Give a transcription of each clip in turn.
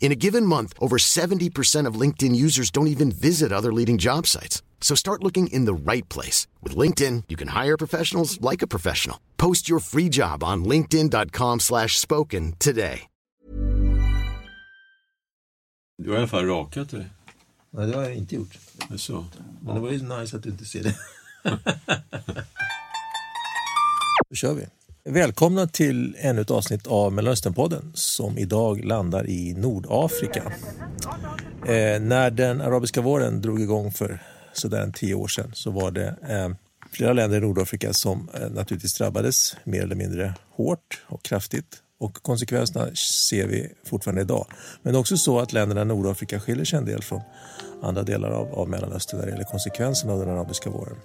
In a given month, over 70% of LinkedIn users don't even visit other leading job sites. So start looking in the right place. With LinkedIn, you can hire professionals like a professional. Post your free job on linkedin.com slash spoken today. Du har i alla fall rakat dig. Nej, det har jag inte gjort. Så. Men det var ju nice att du inte ser det. Då kör vi. Välkomna till ännu ett avsnitt av Mellanösternpodden som idag landar i Nordafrika. Eh, när den arabiska våren drog igång för sådär en tio år sedan så var det eh, flera länder i Nordafrika som eh, naturligtvis drabbades mer eller mindre hårt och kraftigt. Och konsekvenserna ser vi fortfarande idag. Men det är också så att länderna i Nordafrika skiljer sig en del från andra delar av, av Mellanöstern när det gäller konsekvenserna av den arabiska våren.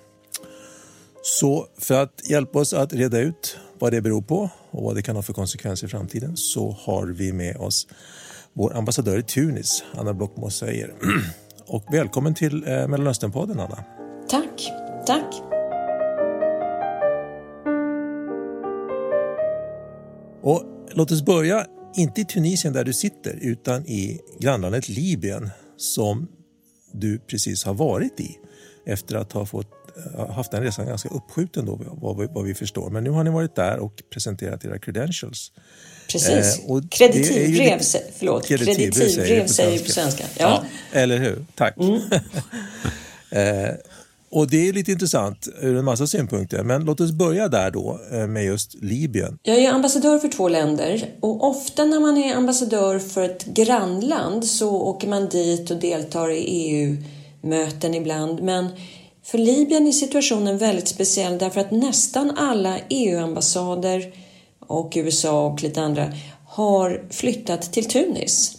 Så för att hjälpa oss att reda ut vad det beror på och vad det kan ha för konsekvenser i framtiden så har vi med oss vår ambassadör i Tunis, Anna Blockmo säger. Och välkommen till eh, Mellanösternpodden, Anna. Tack, tack. Och låt oss börja, inte i Tunisien där du sitter, utan i grannlandet Libyen som du precis har varit i efter att ha fått, eh, haft den resan ganska uppskjuten då, vad, vi- vad vi förstår. Men nu har ni varit där och presenterat era credentials. Precis. Eh, kreditivbrev, ju förlåt. Kreditivbrev Kreditivbrev, säger vi på svenska. Ja. Mm. Ja, eller hur? Tack. eh, och det är lite intressant ur en massa synpunkter. Men låt oss börja där då eh, med just Libyen. Jag är ambassadör för två länder och ofta när man är ambassadör för ett grannland så åker man dit och deltar i möten ibland. Men för Libyen är situationen väldigt speciell därför att nästan alla EU-ambassader och USA och lite andra har flyttat till Tunis.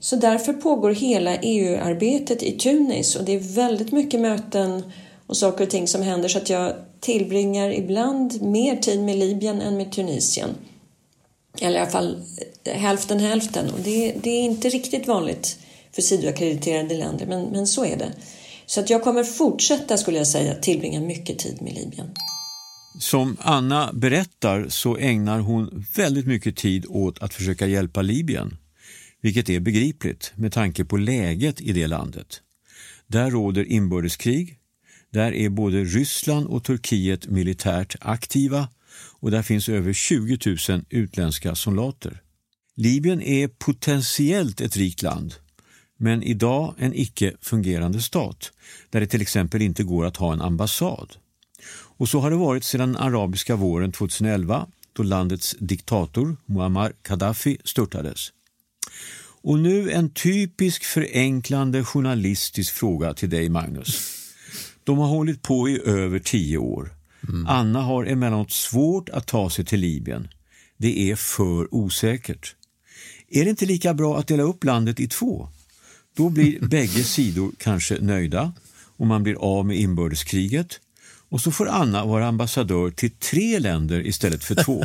Så därför pågår hela EU-arbetet i Tunis och det är väldigt mycket möten och saker och ting som händer så att jag tillbringar ibland mer tid med Libyen än med Tunisien. Eller i alla fall hälften hälften och det, det är inte riktigt vanligt för sidoackrediterade länder men, men så är det. Så att jag kommer fortsätta skulle jag säga tillbringa mycket tid med Libyen. Som Anna berättar så ägnar hon väldigt mycket tid åt att försöka hjälpa Libyen. Vilket är begripligt med tanke på läget i det landet. Där råder inbördeskrig, där är både Ryssland och Turkiet militärt aktiva och där finns över 20 000 utländska soldater. Libyen är potentiellt ett rikt land, men idag en icke fungerande stat där det till exempel inte går att ha en ambassad. Och så har det varit sedan arabiska våren 2011 då landets diktator Muammar Gaddafi störtades. Och nu en typisk förenklande journalistisk fråga till dig Magnus. De har hållit på i över tio år. Anna har emellanåt svårt att ta sig till Libyen. Det är för osäkert. Är det inte lika bra att dela upp landet i två? Då blir bägge sidor kanske nöjda och man blir av med inbördeskriget och så får Anna vara ambassadör till tre länder istället för två.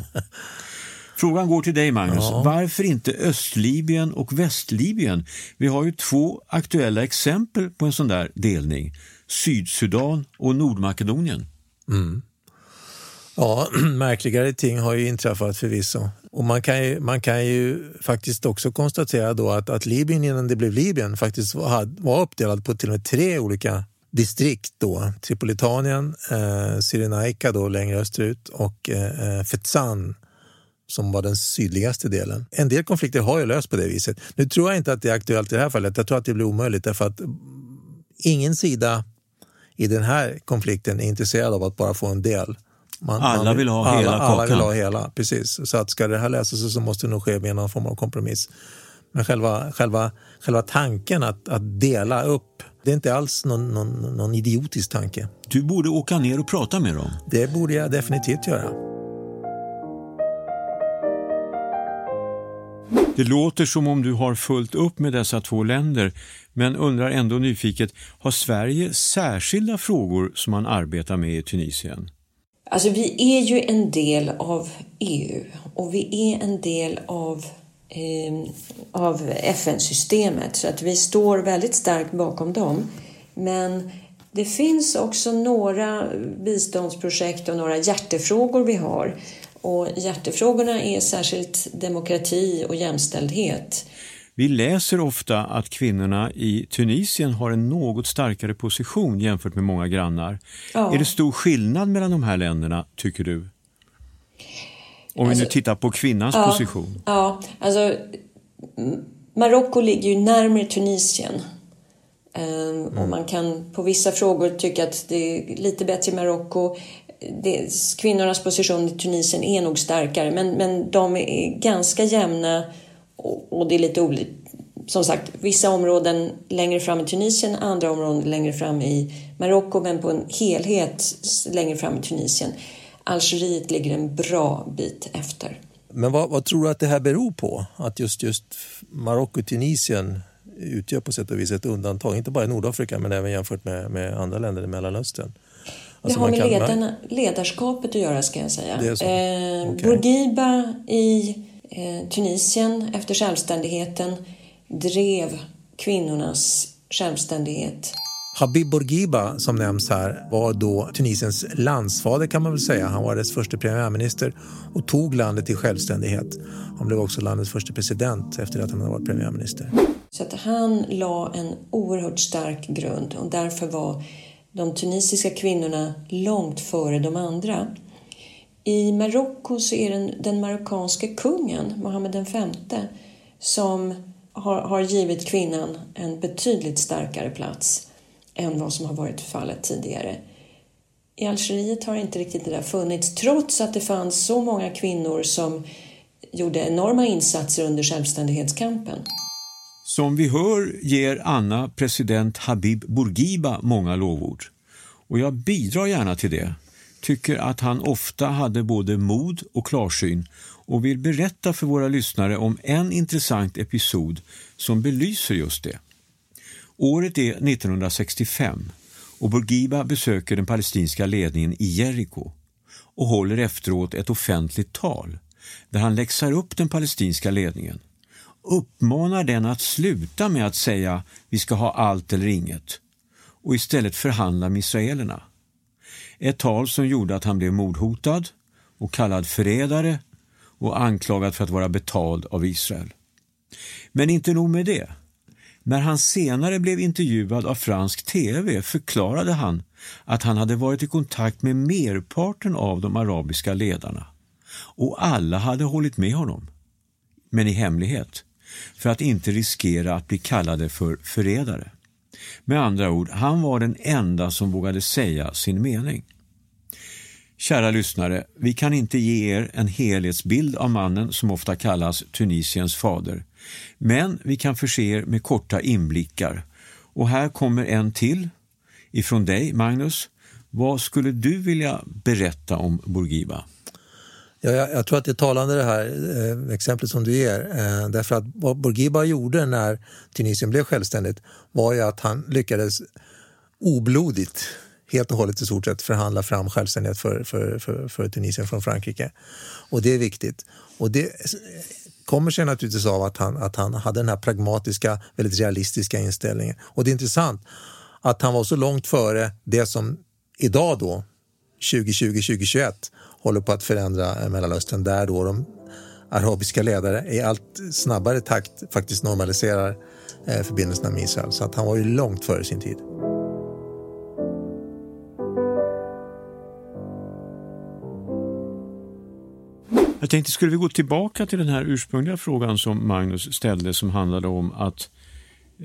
Frågan går till dig Magnus. Varför inte Östlibyen och Västlibyen? Vi har ju två aktuella exempel på en sån där delning. Sydsudan och Nordmakedonien. Ja, märkligare ting har ju inträffat förvisso. Och man kan ju, man kan ju faktiskt också konstatera då att, att Libyen innan det blev Libyen faktiskt var, var uppdelad på till och med tre olika distrikt då. Tripolitanien, eh, Cyrenaica då längre österut och eh, eh Fezzan som var den sydligaste delen. En del konflikter har ju löst på det viset. Nu tror jag inte att det är aktuellt i det här fallet. Jag tror att det blir omöjligt därför att ingen sida i den här konflikten är intresserad av att bara få en del. Man, alla man vill, ha alla, hela kakan. Alla vill ha hela, precis. Så att ska det här lösas så måste det nog ske med någon form av kompromiss. Men själva, själva, själva tanken att, att dela upp, det är inte alls någon, någon, någon idiotisk tanke. Du borde åka ner och prata med dem. Det borde jag definitivt göra. Det låter som om du har fullt upp med dessa två länder, men undrar ändå nyfiket, har Sverige särskilda frågor som man arbetar med i Tunisien? Alltså vi är ju en del av EU och vi är en del av, eh, av FN-systemet så att vi står väldigt starkt bakom dem. Men det finns också några biståndsprojekt och några hjärtefrågor vi har och hjärtefrågorna är särskilt demokrati och jämställdhet. Vi läser ofta att kvinnorna i Tunisien har en något starkare position jämfört med många grannar. Ja. Är det stor skillnad mellan de här länderna, tycker du? Om alltså, vi nu alltså, tittar på kvinnans ja, position. Ja, alltså Marocko ligger ju närmare Tunisien. Um, mm. Och man kan på vissa frågor tycka att det är lite bättre i Marocko det, kvinnornas position i Tunisien är nog starkare men, men de är ganska jämna och, det är lite olika. Som sagt, vissa områden längre fram i Tunisien, andra områden längre fram i Marocko men på en helhet längre fram i Tunisien. Algeriet ligger en bra bit efter. Men vad, vad tror du att det här beror på? Att just, just Marocko och Tunisien utgör på sätt och vis ett undantag, inte bara i Nordafrika men även jämfört med, med andra länder i Mellanöstern. Alltså det har med ledarna, ledarskapet att göra ska jag säga. Eh, okay. Bourguiba i Tunisien efter självständigheten drev kvinnornas självständighet. Habib Bourguiba som nämns här var då Tunisiens landsfader kan man väl säga. Han var dess första premiärminister och tog landet till självständighet. Han blev också landets första president efter att han hade varit premiärminister. Så att han la en oerhört stark grund och därför var de tunisiska kvinnorna långt före de andra. I Marocko så är det den marockanske kungen, Mohammed V, som har, har givit kvinnan en betydligt starkare plats än vad som har varit fallet tidigare. I Algeriet har inte riktigt det där funnits, trots att det fanns så många kvinnor som gjorde enorma insatser under självständighetskampen. Som vi hör ger Anna president Habib Bourguiba många lovord. Och jag bidrar gärna till det. Tycker att han ofta hade både mod och klarsyn och vill berätta för våra lyssnare om en intressant episod som belyser just det. Året är 1965 och Bourguiba besöker den palestinska ledningen i Jeriko och håller efteråt ett offentligt tal där han läxar upp den palestinska ledningen uppmanar den att sluta med att säga vi ska ha allt eller inget och istället förhandla med israelerna. Ett tal som gjorde att han blev mordhotad och kallad förrädare och anklagad för att vara betald av Israel. Men inte nog med det. När han senare blev intervjuad av fransk TV förklarade han att han hade varit i kontakt med merparten av de arabiska ledarna och alla hade hållit med honom, men i hemlighet för att inte riskera att bli kallade för förrädare. Med andra ord, han var den enda som vågade säga sin mening. Kära lyssnare, vi kan inte ge er en helhetsbild av mannen som ofta kallas Tunisiens fader. Men vi kan förse er med korta inblickar. Och här kommer en till ifrån dig, Magnus. Vad skulle du vilja berätta om Bourguiba? Ja, jag, jag, tror att det är talande det här eh, exemplet som du ger. Eh, därför att vad Bourguiba gjorde när Tunisien blev självständigt var ju att han lyckades oblodigt, helt och hållet i stort sett, förhandla fram självständighet för, för, för, för Tunisien från Frankrike. Och det är viktigt. Och det kommer sig naturligtvis av att han, att han hade den här pragmatiska, väldigt realistiska inställningen. Och det är intressant att han var så långt före det som idag då 2020-2021 håller på att förändra eh, Mellanöstern där då de arabiska ledare i allt snabbare takt faktiskt normaliserar eh, förbindelserna med Israel. Så att han var ju långt före sin tid. Jag tänkte, skulle vi gå tillbaka till den här ursprungliga frågan som Magnus ställde som handlade om att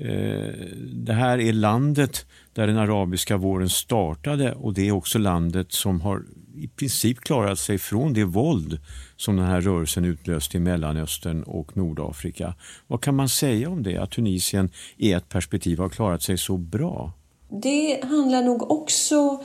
Eh, det här är landet där den arabiska våren startade och det är också landet som har i princip klarat sig från det våld som den här rörelsen utlöste i Mellanöstern och Nordafrika. Vad kan man säga om det, att Tunisien i ett perspektiv har klarat sig så bra? Det handlar nog också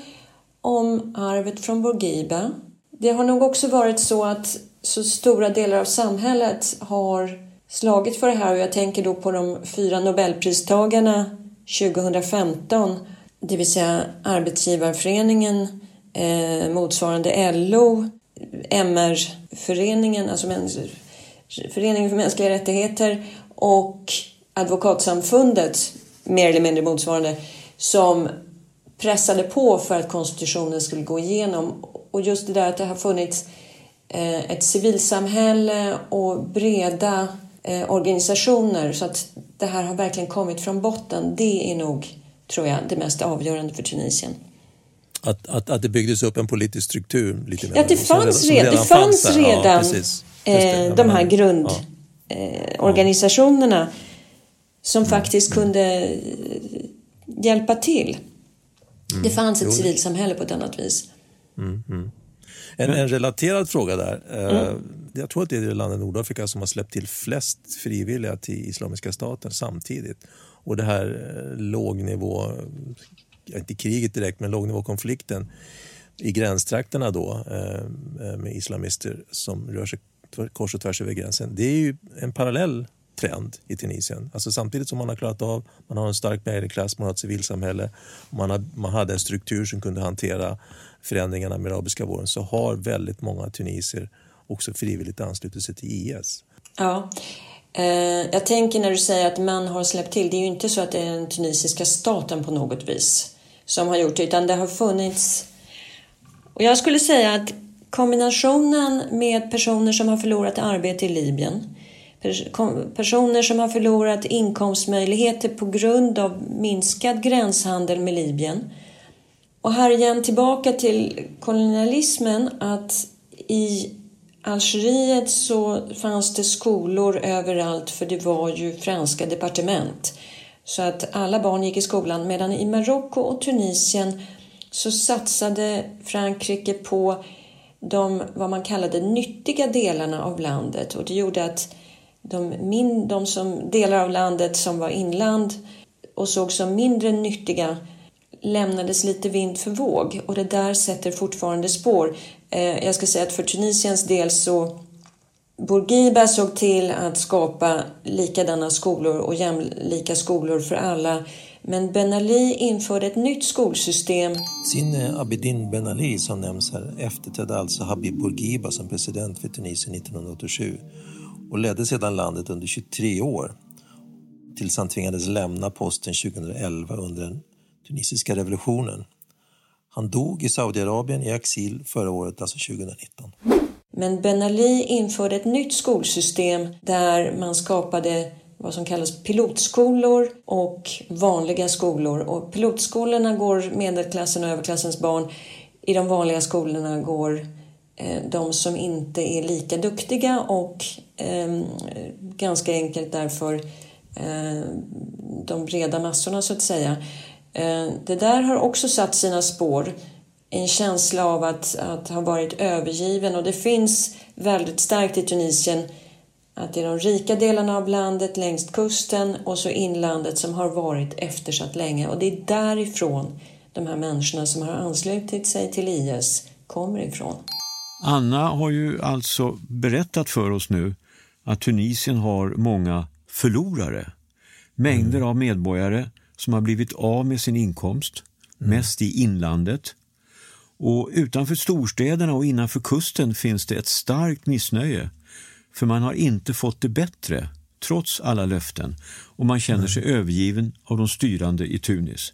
om arvet från Bourguiba. Det har nog också varit så att så stora delar av samhället har slagit för det här och jag tänker då på de fyra nobelpristagarna 2015, det vill säga Arbetsgivarföreningen, eh, motsvarande LO, MR-föreningen, alltså Föreningen för mänskliga rättigheter och Advokatsamfundet, mer eller mindre motsvarande, som pressade på för att konstitutionen skulle gå igenom. Och just det där att det har funnits eh, ett civilsamhälle och breda eh, organisationer så att det här har verkligen kommit från botten. Det är nog, tror jag, det mest avgörande för Tunisien. Att, att, att det byggdes upp en politisk struktur? Lite ja, det fanns, redan, redan, det fanns redan ja, eh, de här grundorganisationerna ja. eh, som mm. faktiskt kunde hjälpa till. Mm. Det fanns ett jo, civilsamhälle på ett annat vis. Mm, mm. En, en, relaterad fråga där. Eh, mm. Jag tror att det är det landet Nordafrika som har släppt till flest frivilliga till Islamiska staten samtidigt. Och det här eh, lågnivå, inte kriget direkt, men lågnivåkonflikten i gränstrakterna då eh, med islamister som rör sig kors och tvärs över gränsen. Det är ju en parallell trend i Tunisien. Alltså samtidigt som man har klarat av, man har en stark medelklass, man har ett civilsamhälle, man, har, man hade en struktur som kunde hantera förändringarna med arabiska våren så har väldigt många tunisier också frivilligt anslutit sig till IS. Ja, eh, jag tänker när du säger att man har släppt till, det är ju inte så att det är den tunisiska staten på något vis som har gjort det, utan det har funnits... Och jag skulle säga att kombinationen med personer som har förlorat arbete i Libyen, personer som har förlorat inkomstmöjligheter på grund av minskad gränshandel med Libyen, och här igen tillbaka till kolonialismen att i Algeriet så fanns det skolor överallt för det var ju franska departement. Så att alla barn gick i skolan medan i Marocko och Tunisien så satsade Frankrike på de vad man kallade nyttiga delarna av landet och det gjorde att de, min, de som, delar av landet som var inland och såg som mindre nyttiga lämnades lite vind för våg och det där sätter fortfarande spår. Eh, jag ska säga att för Tunisiens del så Bourguiba såg till att skapa likadana skolor och jämlika skolor för alla. Men Ben Ali införde ett nytt skolsystem. Sin eh, Abedin Ben Ali som nämns här efterträdde alltså Habib Bourguiba som president för Tunisien 1987 och ledde sedan landet under 23 år tills han tvingades lämna posten 2011 under en tunisiska revolutionen. Han dog i Saudiarabien i exil förra året, alltså 2019. Men Ben Ali införde ett nytt skolsystem där man skapade vad som kallas pilotskolor och vanliga skolor. Och pilotskolorna går medelklassen och överklassens barn. I de vanliga skolorna går eh, de som inte är lika duktiga och eh, ganska enkelt därför eh, de breda massorna så att säga. Eh, det där har också satt sina spår. En känsla av att, att ha varit övergiven och det finns väldigt starkt i Tunisien att det är de rika delarna av landet längs kusten och så inlandet som har varit eftersatt länge och det är därifrån de här människorna som har anslutit sig till IS kommer ifrån. Anna har ju alltså berättat för oss nu att Tunisien har många förlorare. Mängder mm. av medborgare som har blivit av med sin inkomst, mm. mest i inlandet. Och utanför storstäderna och innanför kusten finns det ett starkt missnöje. För man har inte fått det bättre, trots alla löften. Och man känner sig övergiven av de styrande i Tunis.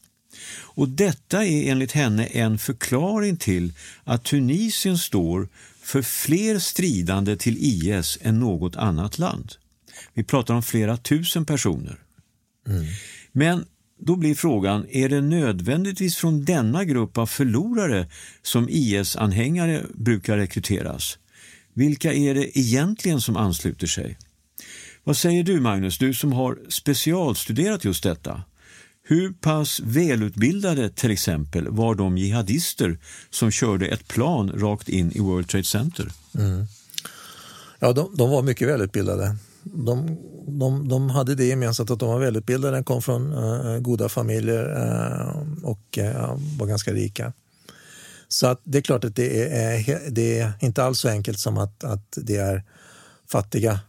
Och detta är enligt henne en förklaring till att Tunisien står för fler stridande till IS än något annat land. Vi pratar om flera tusen personer. Mm. Men då blir frågan, är det nödvändigtvis från denna grupp av förlorare som IS-anhängare brukar rekryteras? Vilka är det egentligen som ansluter sig? Vad säger du Magnus, du som har specialstuderat just detta? Hur pass välutbildade till exempel var de jihadister som körde ett plan rakt in i World Trade Center? Mm. Ja, de, de, var mycket välutbildade. De, de, de hade det gemensamt att de var välutbildade, kom från uh, goda familjer uh, och uh, var ganska rika. Så att det är klart att det är, det är inte alls så enkelt som att, att det är fattiga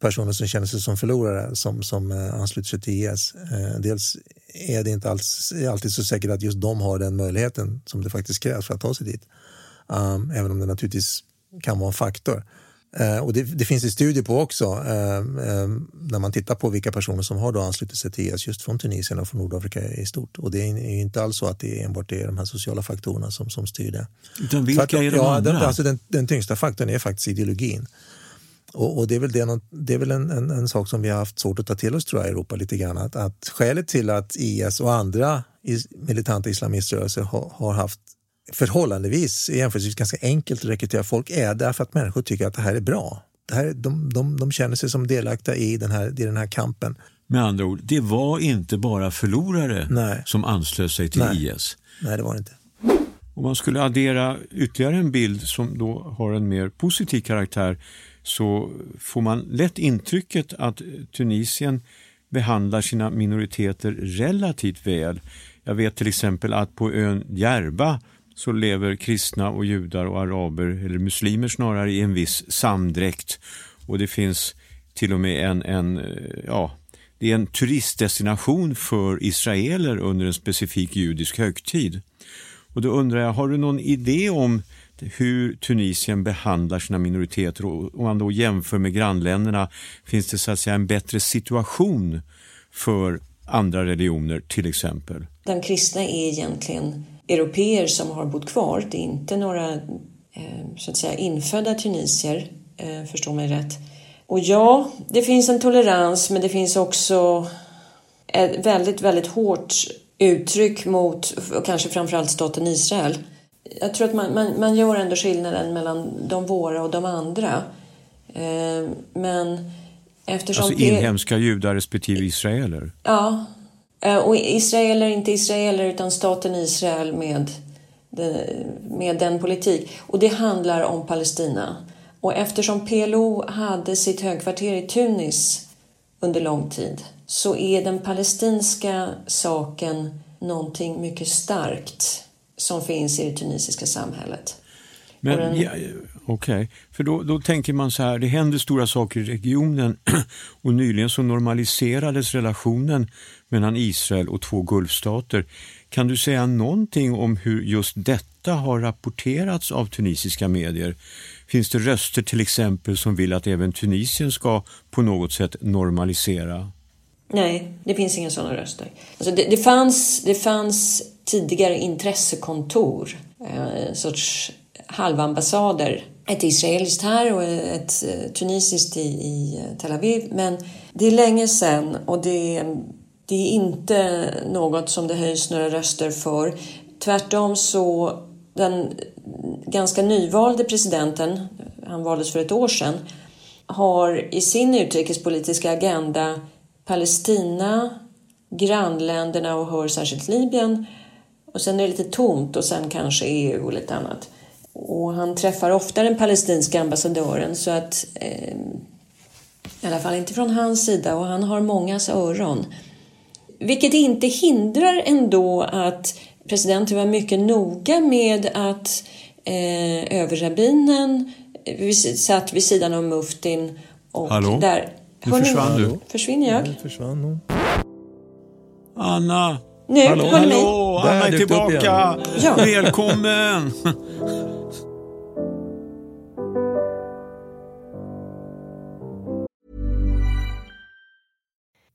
personer som känner sig som förlorare som, som ansluter sig till IS. Dels är det inte alls, alltid så säkert att just de har den möjligheten som det faktiskt krävs för att ta sig dit. Um, även om det naturligtvis kan vara en faktor. Uh, och det, det, finns det studier på också uh, uh, när man tittar på vilka personer som har då anslutit sig till IS just från Tunisien och från Nordafrika i stort. Och det är, inte alls så att det är enbart är de här sociala faktorerna som, som styr det. Utan vilka att, är de ja, andra? Den, alltså den, den tyngsta faktorn är faktiskt ideologin. Och, och, det är väl, det, det är väl en, en, en, sak som vi har haft svårt att ta till oss tror jag, i Europa lite grann. Att, att skälet till att IS och andra is, militanta islamiströrelser har, har haft förhållandevis jämförelsevis ganska enkelt att rekrytera folk är därför att människor tycker att det här är bra. Det här, de, de, de känner sig som delaktiga i den här, i den här kampen. Med andra ord, det var inte bara förlorare Nej. som anslöt sig till Nej. IS. Nej, det var det inte. Om man skulle addera ytterligare en bild som då har en mer positiv karaktär så får man lätt intrycket att Tunisien behandlar sina minoriteter relativt väl. Jag vet till exempel att på ön Djerba så lever kristna och judar och araber, eller muslimer snarare, i en viss samdräkt. Och det finns till och med en, en eh, ja, det är en turistdestination för israeler under en specifik judisk högtid. Och då undrar jag, har du någon idé om hur Tunisien behandlar sina minoriteter och om man då jämför med grannländerna finns det så att säga en bättre situation för andra religioner till exempel? Den kristna är egentligen europeer som har bott kvar. Det är inte några eh, så att säga infödda tunisier, eh, förstå mig rätt. Och ja, det finns en tolerans men det finns också ett väldigt, väldigt hårt uttryck mot, och kanske framförallt staten Israel jag tror att man, man, man gör ändå skillnaden mellan de våra och de andra. Eh, men eftersom... Alltså inhemska judar respektive israeler? Ja. Eh, och israeler, inte israeler, utan staten Israel med, med den politik. Och det handlar om Palestina. Och eftersom PLO hade sitt högkvarter i Tunis under lång tid så är den palestinska saken någonting mycket starkt som finns i det tunisiska samhället. Men, den... Okej, okay. för då, då tänker man så här, det händer stora saker i regionen och nyligen så normaliserades relationen mellan Israel och två Gulfstater. Kan du säga någonting om hur just detta har rapporterats av tunisiska medier? Finns det röster till exempel som vill att även Tunisien ska på något sätt normalisera? Nej, det finns inga sådana röster. Alltså det, det, fanns, det fanns tidigare intressekontor, en sorts halvambassader. Ett israeliskt här och ett eh, tunisiskt i, i eh, Tel Aviv. Men det är länge sedan och det, det är inte något som det höjs några röster för. Tvärtom så den ganska nyvalde presidenten, han valdes för ett år sedan, har i sin utrikespolitiska agenda Palestina, grannländerna och hör särskilt Libyen och sen är det lite tomt och sen kanske EU och lite annat. Och han träffar ofta den palestinska ambassadören så att eh, i alla fall inte från hans sida och han har mångas öron. Vilket inte hindrar ändå att presidenten var mycket noga med att eh, överrabbinen satt vid sidan av muftin och Hallå? där... Nu försvann du. Försvinner jag? Nu försvann hon. Anna! Nu, hallå, hallå, Anna är tillbaka! Ja. Välkommen!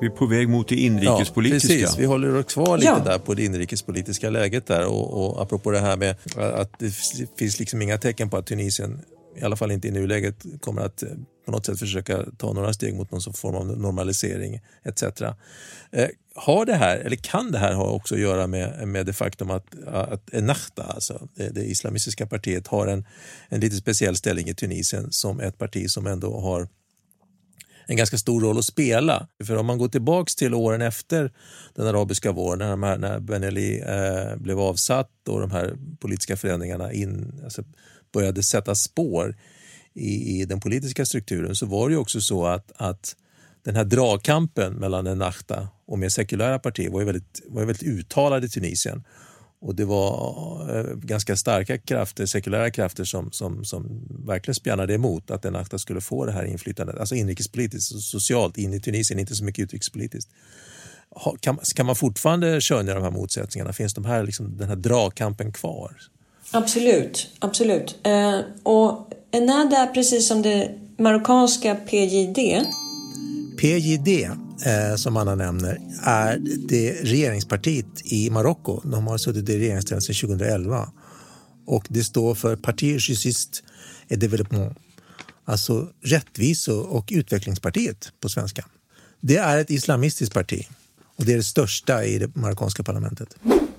Vi är på väg mot det inrikespolitiska. Ja, precis. Vi håller oss kvar lite Ja. där på det inrikespolitiska läget där och, och apropå det här med att det finns liksom inga tecken på att Tunisien, i alla fall inte i nuläget, kommer att eh, på något sätt försöka ta några steg mot någon form av normalisering etc. Eh, har det här, eller kan det här ha också att göra med, med det faktum att, att Ennahda, alltså det, det islamistiska partiet, har en, en lite speciell ställning i Tunisien som ett parti som ändå har en ganska stor roll att spela. För om man går tillbaks till åren efter den arabiska våren, när, de här, när Ben Ali eh, blev avsatt och de här politiska förändringarna in, alltså började sätta spår i, i den politiska strukturen så var det ju också så att, att den här dragkampen mellan Ennahda och mer sekulära partier var ju väldigt, var ju väldigt uttalad i Tunisien. Och det var eh, ganska starka krafter, sekulära krafter som, som, som verkligen spjärnade emot att Ennahda skulle få det här inflytandet, alltså inrikespolitiskt och socialt in i Tunisien, inte så mycket utrikespolitiskt. Kan, kan man fortfarande skönja de här motsättningarna? Finns de här, liksom, den här dragkampen kvar? absolut. absolut. Eh, och Ennahda, precis som det marockanska PJD, PJD, eh, som Anna nämner, är det regeringspartiet i Marocko. De har suttit i regeringsställning sedan 2011. Och det står för Parti Justice et Développement, alltså rättvise och utvecklingspartiet på svenska. Det är ett islamistiskt parti och det är det största i det marockanska parlamentet.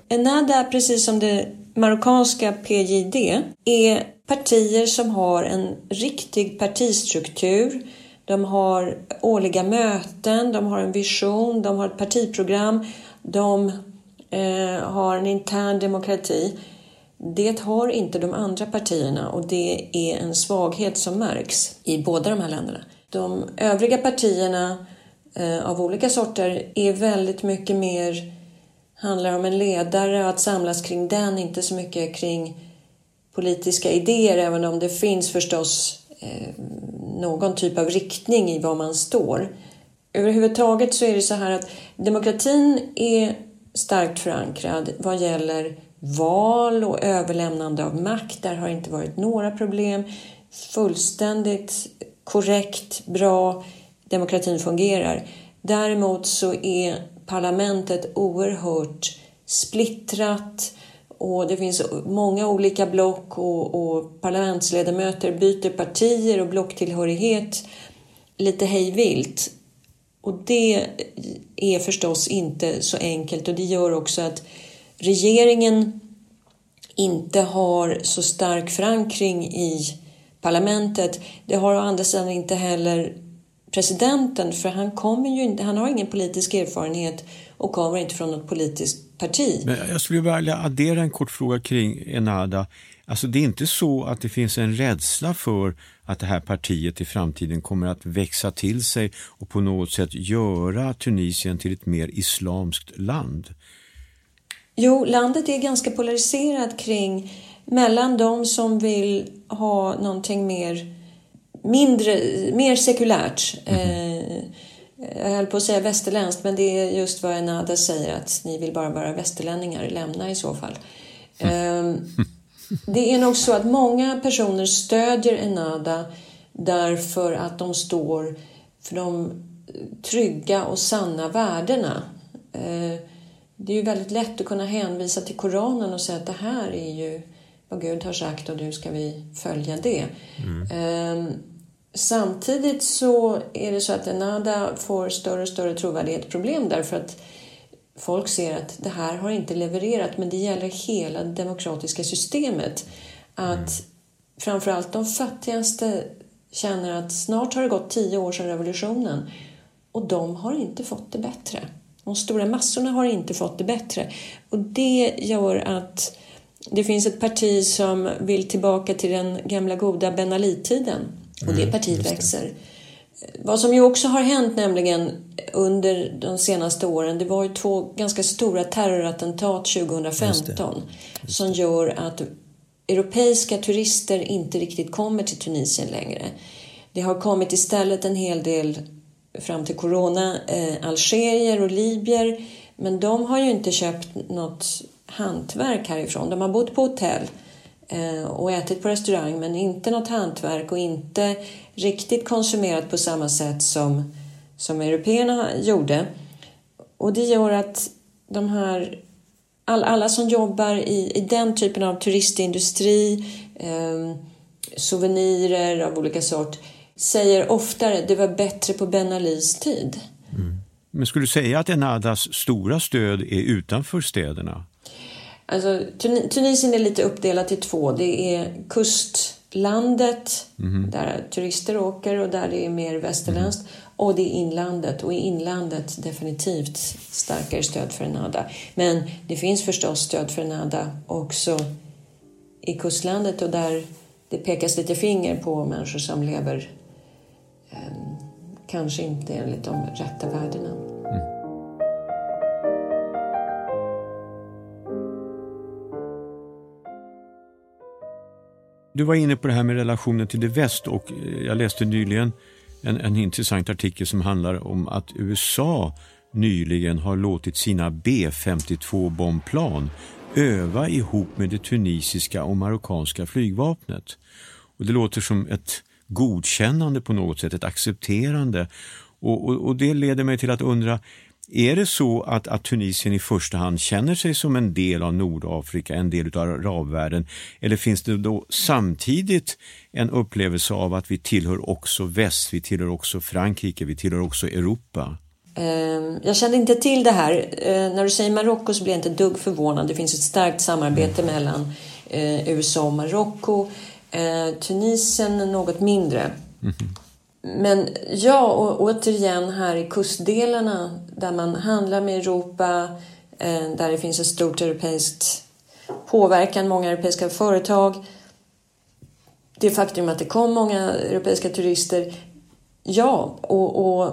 Ennahda, precis som det marockanska PJD, är partier som har en riktig partistruktur. De har årliga möten, de har en vision, de har ett partiprogram, de eh, har en intern demokrati. Det har inte de andra partierna och det är en svaghet som märks i båda de här länderna. De övriga partierna eh, av olika sorter är väldigt mycket mer handlar om en ledare och att samlas kring den, inte så mycket kring politiska idéer, även om det finns förstås Eh, någon typ av riktning i var man står. Överhuvudtaget så är det så här att demokratin är starkt förankrad vad gäller val och överlämnande av makt. Där har inte varit några problem. Fullständigt korrekt, bra, demokratin fungerar. Däremot så är parlamentet oerhört splittrat och det finns många olika block och, och parlamentsledamöter byter partier och blocktillhörighet lite hejvilt. Och det är förstås inte så enkelt och det gör också att regeringen inte har så stark förankring i parlamentet. Det har å andra sidan inte heller presidenten för han, kommer ju han har ingen politisk erfarenhet och kommer inte från något politiskt parti. Men jag skulle vilja addera en kort fråga kring Enada. Alltså det är inte så att det finns en rädsla för att det här partiet i framtiden kommer att växa till sig och på något sätt göra Tunisien till ett mer islamskt land? Jo, landet är ganska polariserat kring mellan de som vill ha någonting mer mindre, mer sekulärt. Mm -hmm. Jag höll på att säga västerländskt, men det är just vad Enada säger att ni vill bara vara västerlänningar, lämna i så fall. Mm. Det är nog så att många personer stödjer Enada därför att de står för de trygga och sanna värdena. Eh, det är ju väldigt lätt att kunna hänvisa till Koranen och säga att det här är ju vad Gud har sagt och nu ska vi följa det. Mm. Samtidigt så är det så att Enada får större och större trovärdighetsproblem därför att folk ser att det här har inte levererat men det gäller hela det demokratiska systemet. Att mm. framförallt de fattigaste känner att snart har det gått tio år sedan revolutionen och de har inte fått det bättre. De stora massorna har inte fått det bättre. Och det gör att det finns ett parti som vill tillbaka till den gamla goda Ben Ali-tiden. Och det mm, partiet det. växer. Vad som ju också har hänt nämligen under de senaste åren, det var ju två ganska stora terrorattentat 2015 Just det. Just som gör att europeiska turister inte riktigt kommer till Tunisien längre. Det har kommit istället en hel del, fram till corona, eh, algerier och libyer. Men de har ju inte köpt något hantverk härifrån. De har bott på hotell Eh, och ätit på restaurang men inte något hantverk och inte riktigt konsumerat på samma sätt som, som européerna gjorde. Och det gör att de här, all, alla som jobbar i, i den typen av turistindustri, eh, souvenirer av olika sort, säger oftare det var bättre på Ben Alis tid. Mm. Men skulle du säga att Enadas stora stöd är utanför städerna? Alltså, Tunisien är lite uppdelat i två. Det är kustlandet mm. där turister åker och där det är mer västerländskt. Mm. Och det är inlandet och i inlandet definitivt starkare stöd för Enada. Men det finns förstås stöd för Enada också i kustlandet och där det pekas lite finger på människor som lever eh, kanske inte enligt de rätta värdena. Du var inne på det här med relationen till det väst och eh, jag läste nyligen en, en intressant artikel som handlar om att USA nyligen har låtit sina B-52 bombplan öva ihop med det tunisiska och marockanska flygvapnet. Och Det låter som ett godkännande på något sätt, ett accepterande. Och, och, och Det leder mig till att undra, är det så att, att Tunisien i första hand känner sig som en del av Nordafrika, en del av arabvärlden? Eller finns det då samtidigt en upplevelse av att vi tillhör också väst, vi tillhör också Frankrike, vi tillhör också Europa? Ehm, jag kände inte till det här. Eh, när du säger Marocko så blir jag inte dugg förvånad. Det finns ett starkt samarbete mm. mellan eh, USA och Marocko. Eh, Tunisien något mindre. Mm. Men ja, och återigen här i kustdelarna där man handlar med Europa, eh, där det finns ett stort europeiskt påverkan, många europeiska företag. Det faktum att det kom många europeiska turister, ja, och, och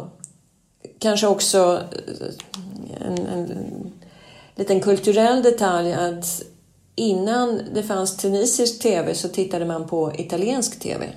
kanske också eh, en, en liten kulturell detalj att innan det fanns tunisisk tv så tittade man på italiensk tv.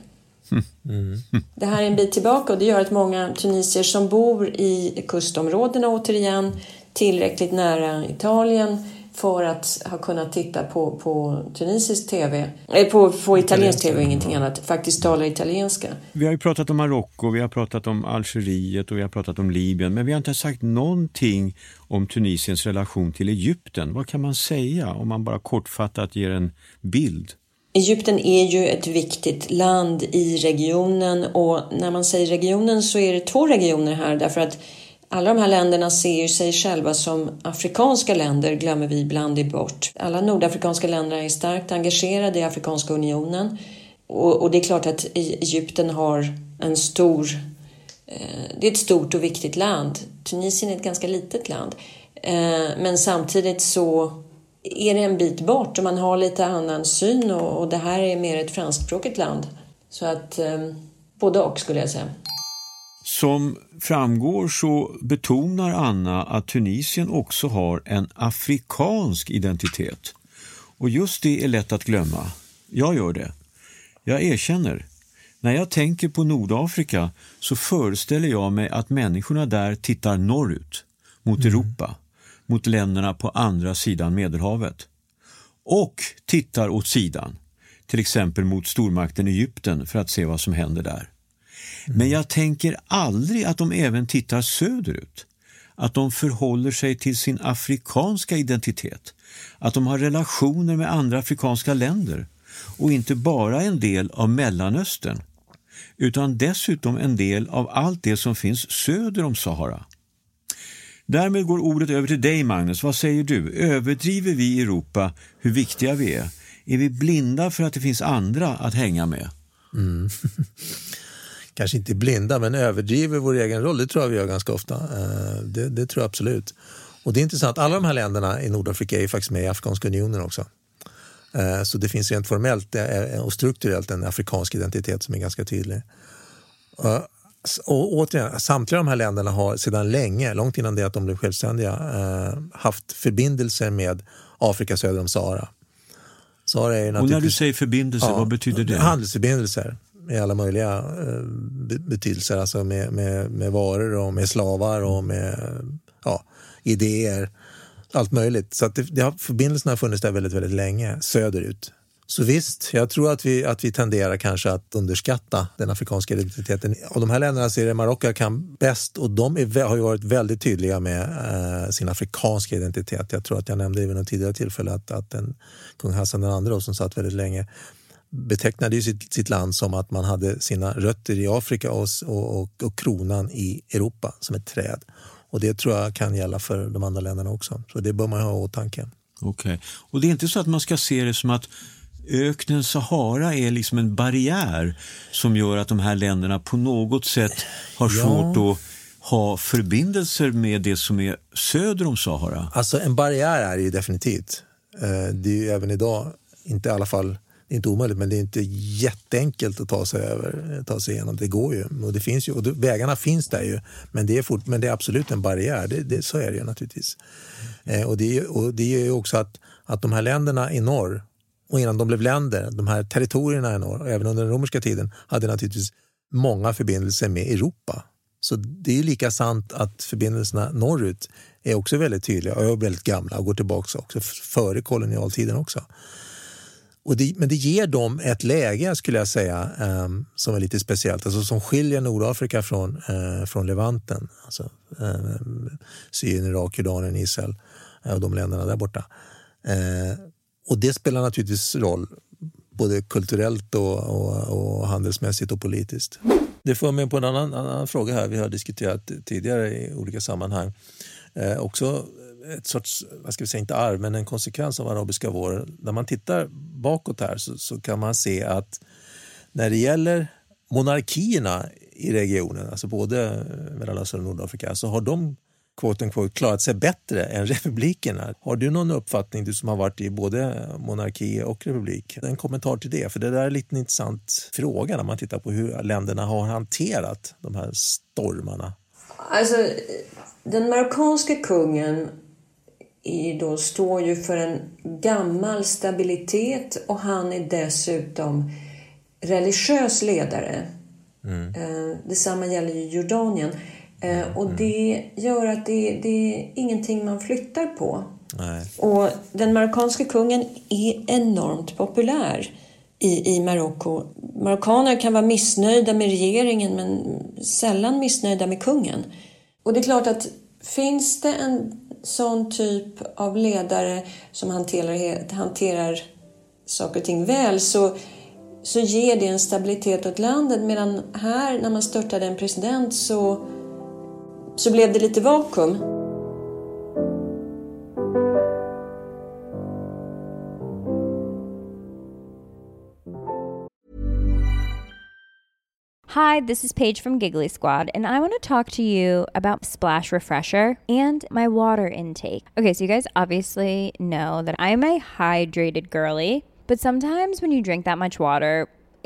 Mm. Det här är en bit tillbaka och det gör att många tunisier som bor i kustområdena återigen tillräckligt nära Italien för att ha kunnat titta på, på tunisisk TV, eller eh, på, på italiensk TV och ingenting annat, faktiskt talar italienska. Vi har ju pratat om Marocko, vi har pratat om Algeriet och vi har pratat om Libyen, men vi har inte sagt någonting om Tunisiens relation till Egypten. Vad kan man säga om man bara kortfattat ger en bild? Egypten är ju ett viktigt land i regionen och när man säger regionen så är det två regioner här därför att alla de här länderna ser sig själva som afrikanska länder glömmer vi ibland bort. Alla nordafrikanska länder är starkt engagerade i Afrikanska unionen och, och det är klart att e- Egypten har en stor eh, det är ett stort och viktigt land. Tunisien är ett ganska litet land. Eh, men samtidigt så är det en bit bort och man har lite annan syn och, och det här är mer ett franskspråkigt land. Så att eh, både och skulle jag säga. Som framgår så betonar Anna att Tunisien också har en afrikansk identitet. Och just det är lätt att glömma. Jag gör det. Jag erkänner. När jag tänker på Nordafrika så föreställer jag mig att människorna där tittar norrut, mot mm. Europa, mot länderna på andra sidan Medelhavet. Och tittar åt sidan, till exempel mot stormakten Egypten för att se vad som händer där. Men jag tänker aldrig att de även tittar söderut. Att de förhåller sig till sin afrikanska identitet. Att de har relationer med andra afrikanska länder och inte bara en del av Mellanöstern utan dessutom en del av allt det som finns söder om Sahara. Därmed går ordet över till dig, Magnus. Vad säger du? Överdriver vi i Europa hur viktiga vi är? Är vi blinda för att det finns andra att hänga med? Mm. kanske inte blinda, men överdriver vår egen roll. Det tror jag vi gör ganska ofta. Eh, det, det tror jag absolut. Och det är intressant, alla de här länderna i Nordafrika är ju faktiskt med i Afrikanska unionen också. Eh, så det finns rent formellt eh, och strukturellt en afrikansk identitet som är ganska tydlig. Och återigen, samtliga de här länderna har sedan länge, långt innan det att de blev självständiga, haft förbindelser med Afrika söder om Sahara. Sahara är och när du säger förbindelser, ja, vad betyder det? Handelsförbindelser i alla möjliga eh, betydelser, alltså med, med, med varor och med slavar och med ja, idéer. Allt möjligt. Så att det, det har, förbindelserna har funnits där väldigt, väldigt länge, söderut. Så visst, jag tror att vi, att vi tenderar kanske att underskatta den afrikanska identiteten. Av de här länderna så är det Marocko kan bäst och de är, har ju varit väldigt tydliga med eh, sin afrikanska identitet. Jag tror att jag nämnde vid något tidigare tillfälle att, att den, kung Hassan II som satt väldigt länge betecknade ju sitt, sitt, land som att man hade sina rötter i Afrika och, och, och, kronan i Europa som ett träd. Och det tror jag kan gälla för de andra länderna också. Så det bör man ha i åtanke. Okej. Okay. Och det är inte så att man ska se det som att öknen Sahara är liksom en barriär som gör att de här länderna på något sätt har svårt ja. att ha förbindelser med det som är söder om Sahara? Alltså en barriär är det ju definitivt. Eh, det är ju även idag, inte i alla fall inte omöjligt, men det är inte jätteenkelt att ta sig över, ta sig igenom. Det går ju. Och det finns ju och vägarna finns där ju, men det är, fort, men det är absolut en barriär. Det, det, så är det ju naturligtvis. Eh, och det, och det är ju också att, att de här länderna i norr, och innan de blev länder, de här territorierna i norr, även under den romerska tiden, hade naturligtvis många förbindelser med Europa. Så det är lika sant att förbindelserna norrut är också väldigt tydliga och väldigt gamla och går tillbaka också före kolonialtiden också. Och det, men det ger dem ett läge, skulle jag säga, um, som är lite speciellt. Alltså, som skiljer Nordafrika från, uh, från Levanten. Alltså, um, Syrien, Irak, Jordanien, Israel uh, och de länderna där borta. Uh, och det spelar naturligtvis roll, både kulturellt och, och, och handelsmässigt och politiskt. Det för mig på en annan, annan, fråga här vi har diskuterat tidigare i olika sammanhang. Eh, också ett sorts, vad ska vi säga, inte arv, men en konsekvens av arabiska våren. När man tittar bakåt här så, så kan man se att när det gäller monarkierna i regionen, alltså både Mellanöstern och Nordafrika, så har de quote unquote, klarat sig bättre än republikerna. Har du någon uppfattning, du som har varit i både monarki och republik? En kommentar till det, för det där är lite en intressant fråga när man tittar på hur länderna har hanterat de här stormarna. Alltså, den marockanske kungen då står ju för en gammal stabilitet och han är dessutom religiös ledare. Mm. Eh, detsamma gäller ju Jordanien. Eh, och mm. det gör att det, det är ingenting man flyttar på. Nej. Och den marockanske kungen är enormt populär i, i Marocko. Marockaner kan vara missnöjda med regeringen men sällan missnöjda med kungen. Och det är klart att finns det en sån typ av ledare som hanterar, hanterar saker och ting väl så, så ger det en stabilitet åt landet. Medan här, när man störtade en president så, så blev det lite vakuum. Hi, this is Paige from Giggly Squad, and I want to talk to you about Splash Refresher and my water intake. Okay, so you guys obviously know that I'm a hydrated girly, but sometimes when you drink that much water,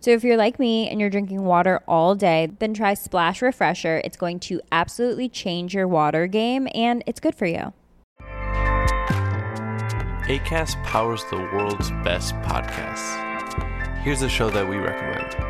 So if you're like me and you're drinking water all day, then try Splash Refresher. It's going to absolutely change your water game and it's good for you. ACAST powers the world's best podcasts. Here's a show that we recommend.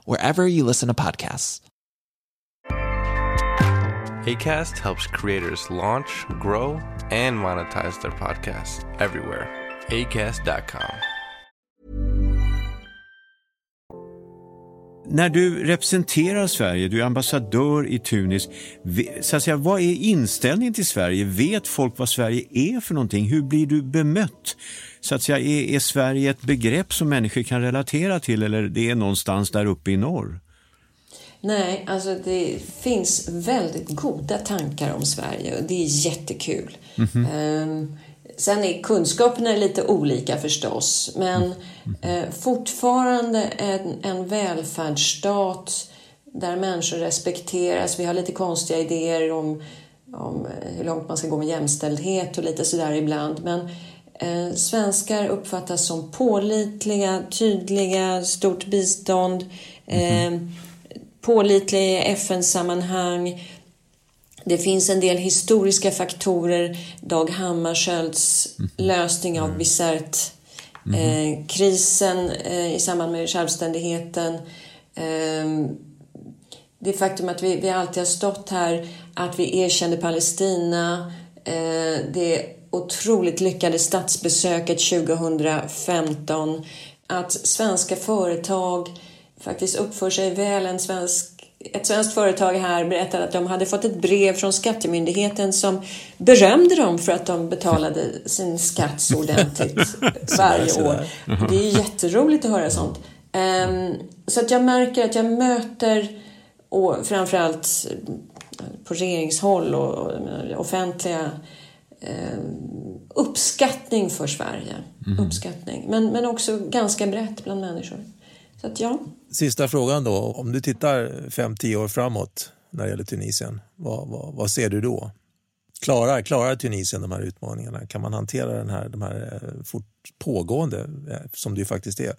wherever you listen to podcasts. ACAST helps creators launch, grow, and monetize their podcasts everywhere. ACAST.com. När du representerar Sverige, du är ambassadör i Tunis, så att säga, vad är inställningen till Sverige? Vet folk vad Sverige är för någonting? Hur blir du bemött? Så att säga, är, är Sverige ett begrepp som människor kan relatera till eller det är någonstans där uppe i norr? Nej, alltså det finns väldigt goda tankar om Sverige och det är jättekul. Mm -hmm. um, sen är kunskaperna lite olika förstås, men mm -hmm. uh, fortfarande en, en välfärdsstat där människor respekteras. Vi har lite konstiga idéer om, om hur långt man ska gå med jämställdhet och lite sådär ibland, men Eh, svenskar uppfattas som pålitliga, tydliga, stort bistånd, eh, pålitliga i FN-sammanhang. Det finns en del historiska faktorer. Dag Hammarskjölds mm-hmm. lösning av Bizert-krisen mm-hmm. eh, eh, i samband med självständigheten. Eh, det faktum att vi, vi alltid har stått här, att vi erkände Palestina. Eh, det otroligt lyckade statsbesöket 2015. Att svenska företag faktiskt uppför sig väl. En svensk, ett svenskt företag här berättade att de hade fått ett brev från Skattemyndigheten som berömde dem för att de betalade sin skatt så ordentligt varje år. Det är jätteroligt att höra sånt. Um, så att jag märker att jag möter, och framförallt på regeringshåll och offentliga eh, uppskattning för Sverige. Mm. Uppskattning. Men, men också ganska brett bland människor. Så att, ja. Sista frågan då. Om du tittar 5-10 år framåt när det gäller Tunisien, vad, vad, vad ser du då? Klarar, klarar Tunisien de här utmaningarna? Kan man hantera den här, de här eh, fort pågående, eh, som det ju faktiskt är,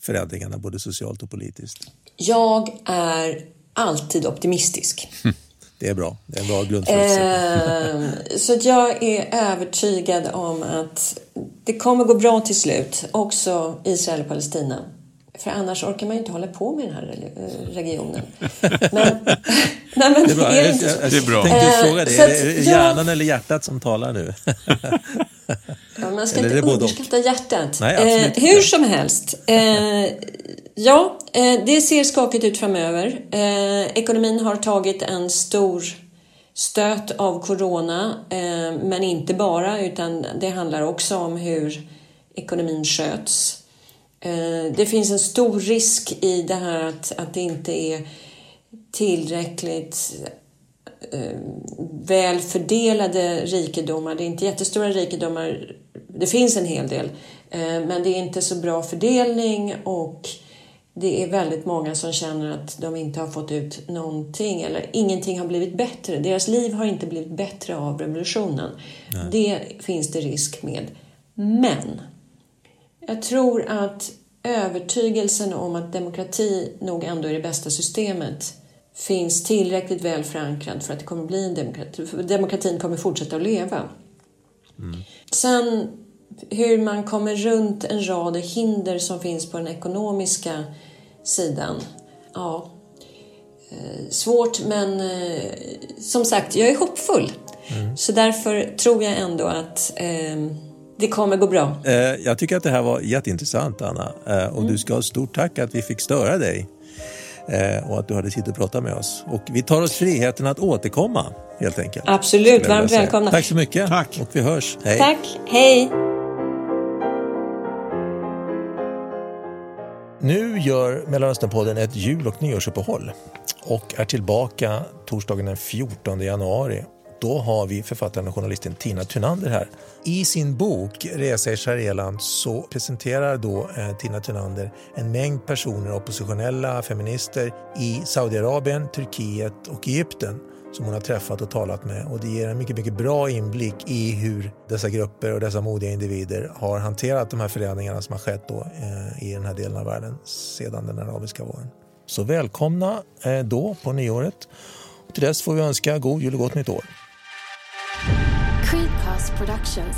förändringarna både socialt och politiskt? Jag är alltid optimistisk. Det är bra. Det är en bra grundförutsättning. Eh, så jag är övertygad om att det kommer gå bra till slut, också Israel och Palestina. För annars orkar man ju inte hålla på med den här eh, regionen. Men, nej, men det är bra. Är det, jag, det är bra. tänkte uh, fråga dig, är det hjärnan jag... eller hjärtat som talar nu? ja, man ska eller inte underskatta hjärtat. Nej, eh, hur som helst. Eh, Ja, eh, det ser skakigt ut framöver. Eh, ekonomin har tagit en stor stöt av corona, eh, men inte bara, utan det handlar också om hur ekonomin sköts. Det finns en stor risk i det här att, att det inte är tillräckligt väl fördelade rikedomar. Det är inte jättestora rikedomar. Det finns en hel del, men det är inte så bra fördelning och det är väldigt många som känner att de inte har fått ut någonting eller ingenting har blivit bättre. Deras liv har inte blivit bättre av revolutionen. Nej. Det finns det risk med. Men jag tror att övertygelsen om att demokrati nog ändå är det bästa systemet finns tillräckligt väl förankrad för att det kommer bli en demokrati. Demokratin kommer fortsätta att leva. Mm. Sen hur man kommer runt en rad hinder som finns på den ekonomiska sidan. Ja, eh, svårt men eh, som sagt, jag är hoppfull. Mm. Så därför tror jag ändå att eh, det kommer gå bra. Eh, jag tycker att det här var jätteintressant Anna och mm. du ska ha stort tack att vi fick störa dig och att du hade tid att prata med oss. Och vi tar oss friheten att återkomma helt enkelt. Absolut, varmt välkomna. Tack så mycket. Tack. Och vi hörs. Hej. Tack, hej. Nu gör Mellanösternpodden ett jul och nyårsuppehåll och är tillbaka torsdagen den 14 januari. Då har vi författaren och journalisten Tina Thunander här. I sin bok Resa i Sharialand så presenterar då eh, Tina Thunander en mängd personer, oppositionella, feminister i Saudiarabien, Turkiet och Egypten som hon har träffat och talat med och det ger en mycket, mycket bra inblick i hur dessa grupper och dessa modiga individer har hanterat de här förändringarna som har skett då, eh, i den här delen av världen sedan den arabiska våren. Så välkomna eh, då på nyåret. Och till dess får vi önska god jul och gott nytt år. Creedcast Productions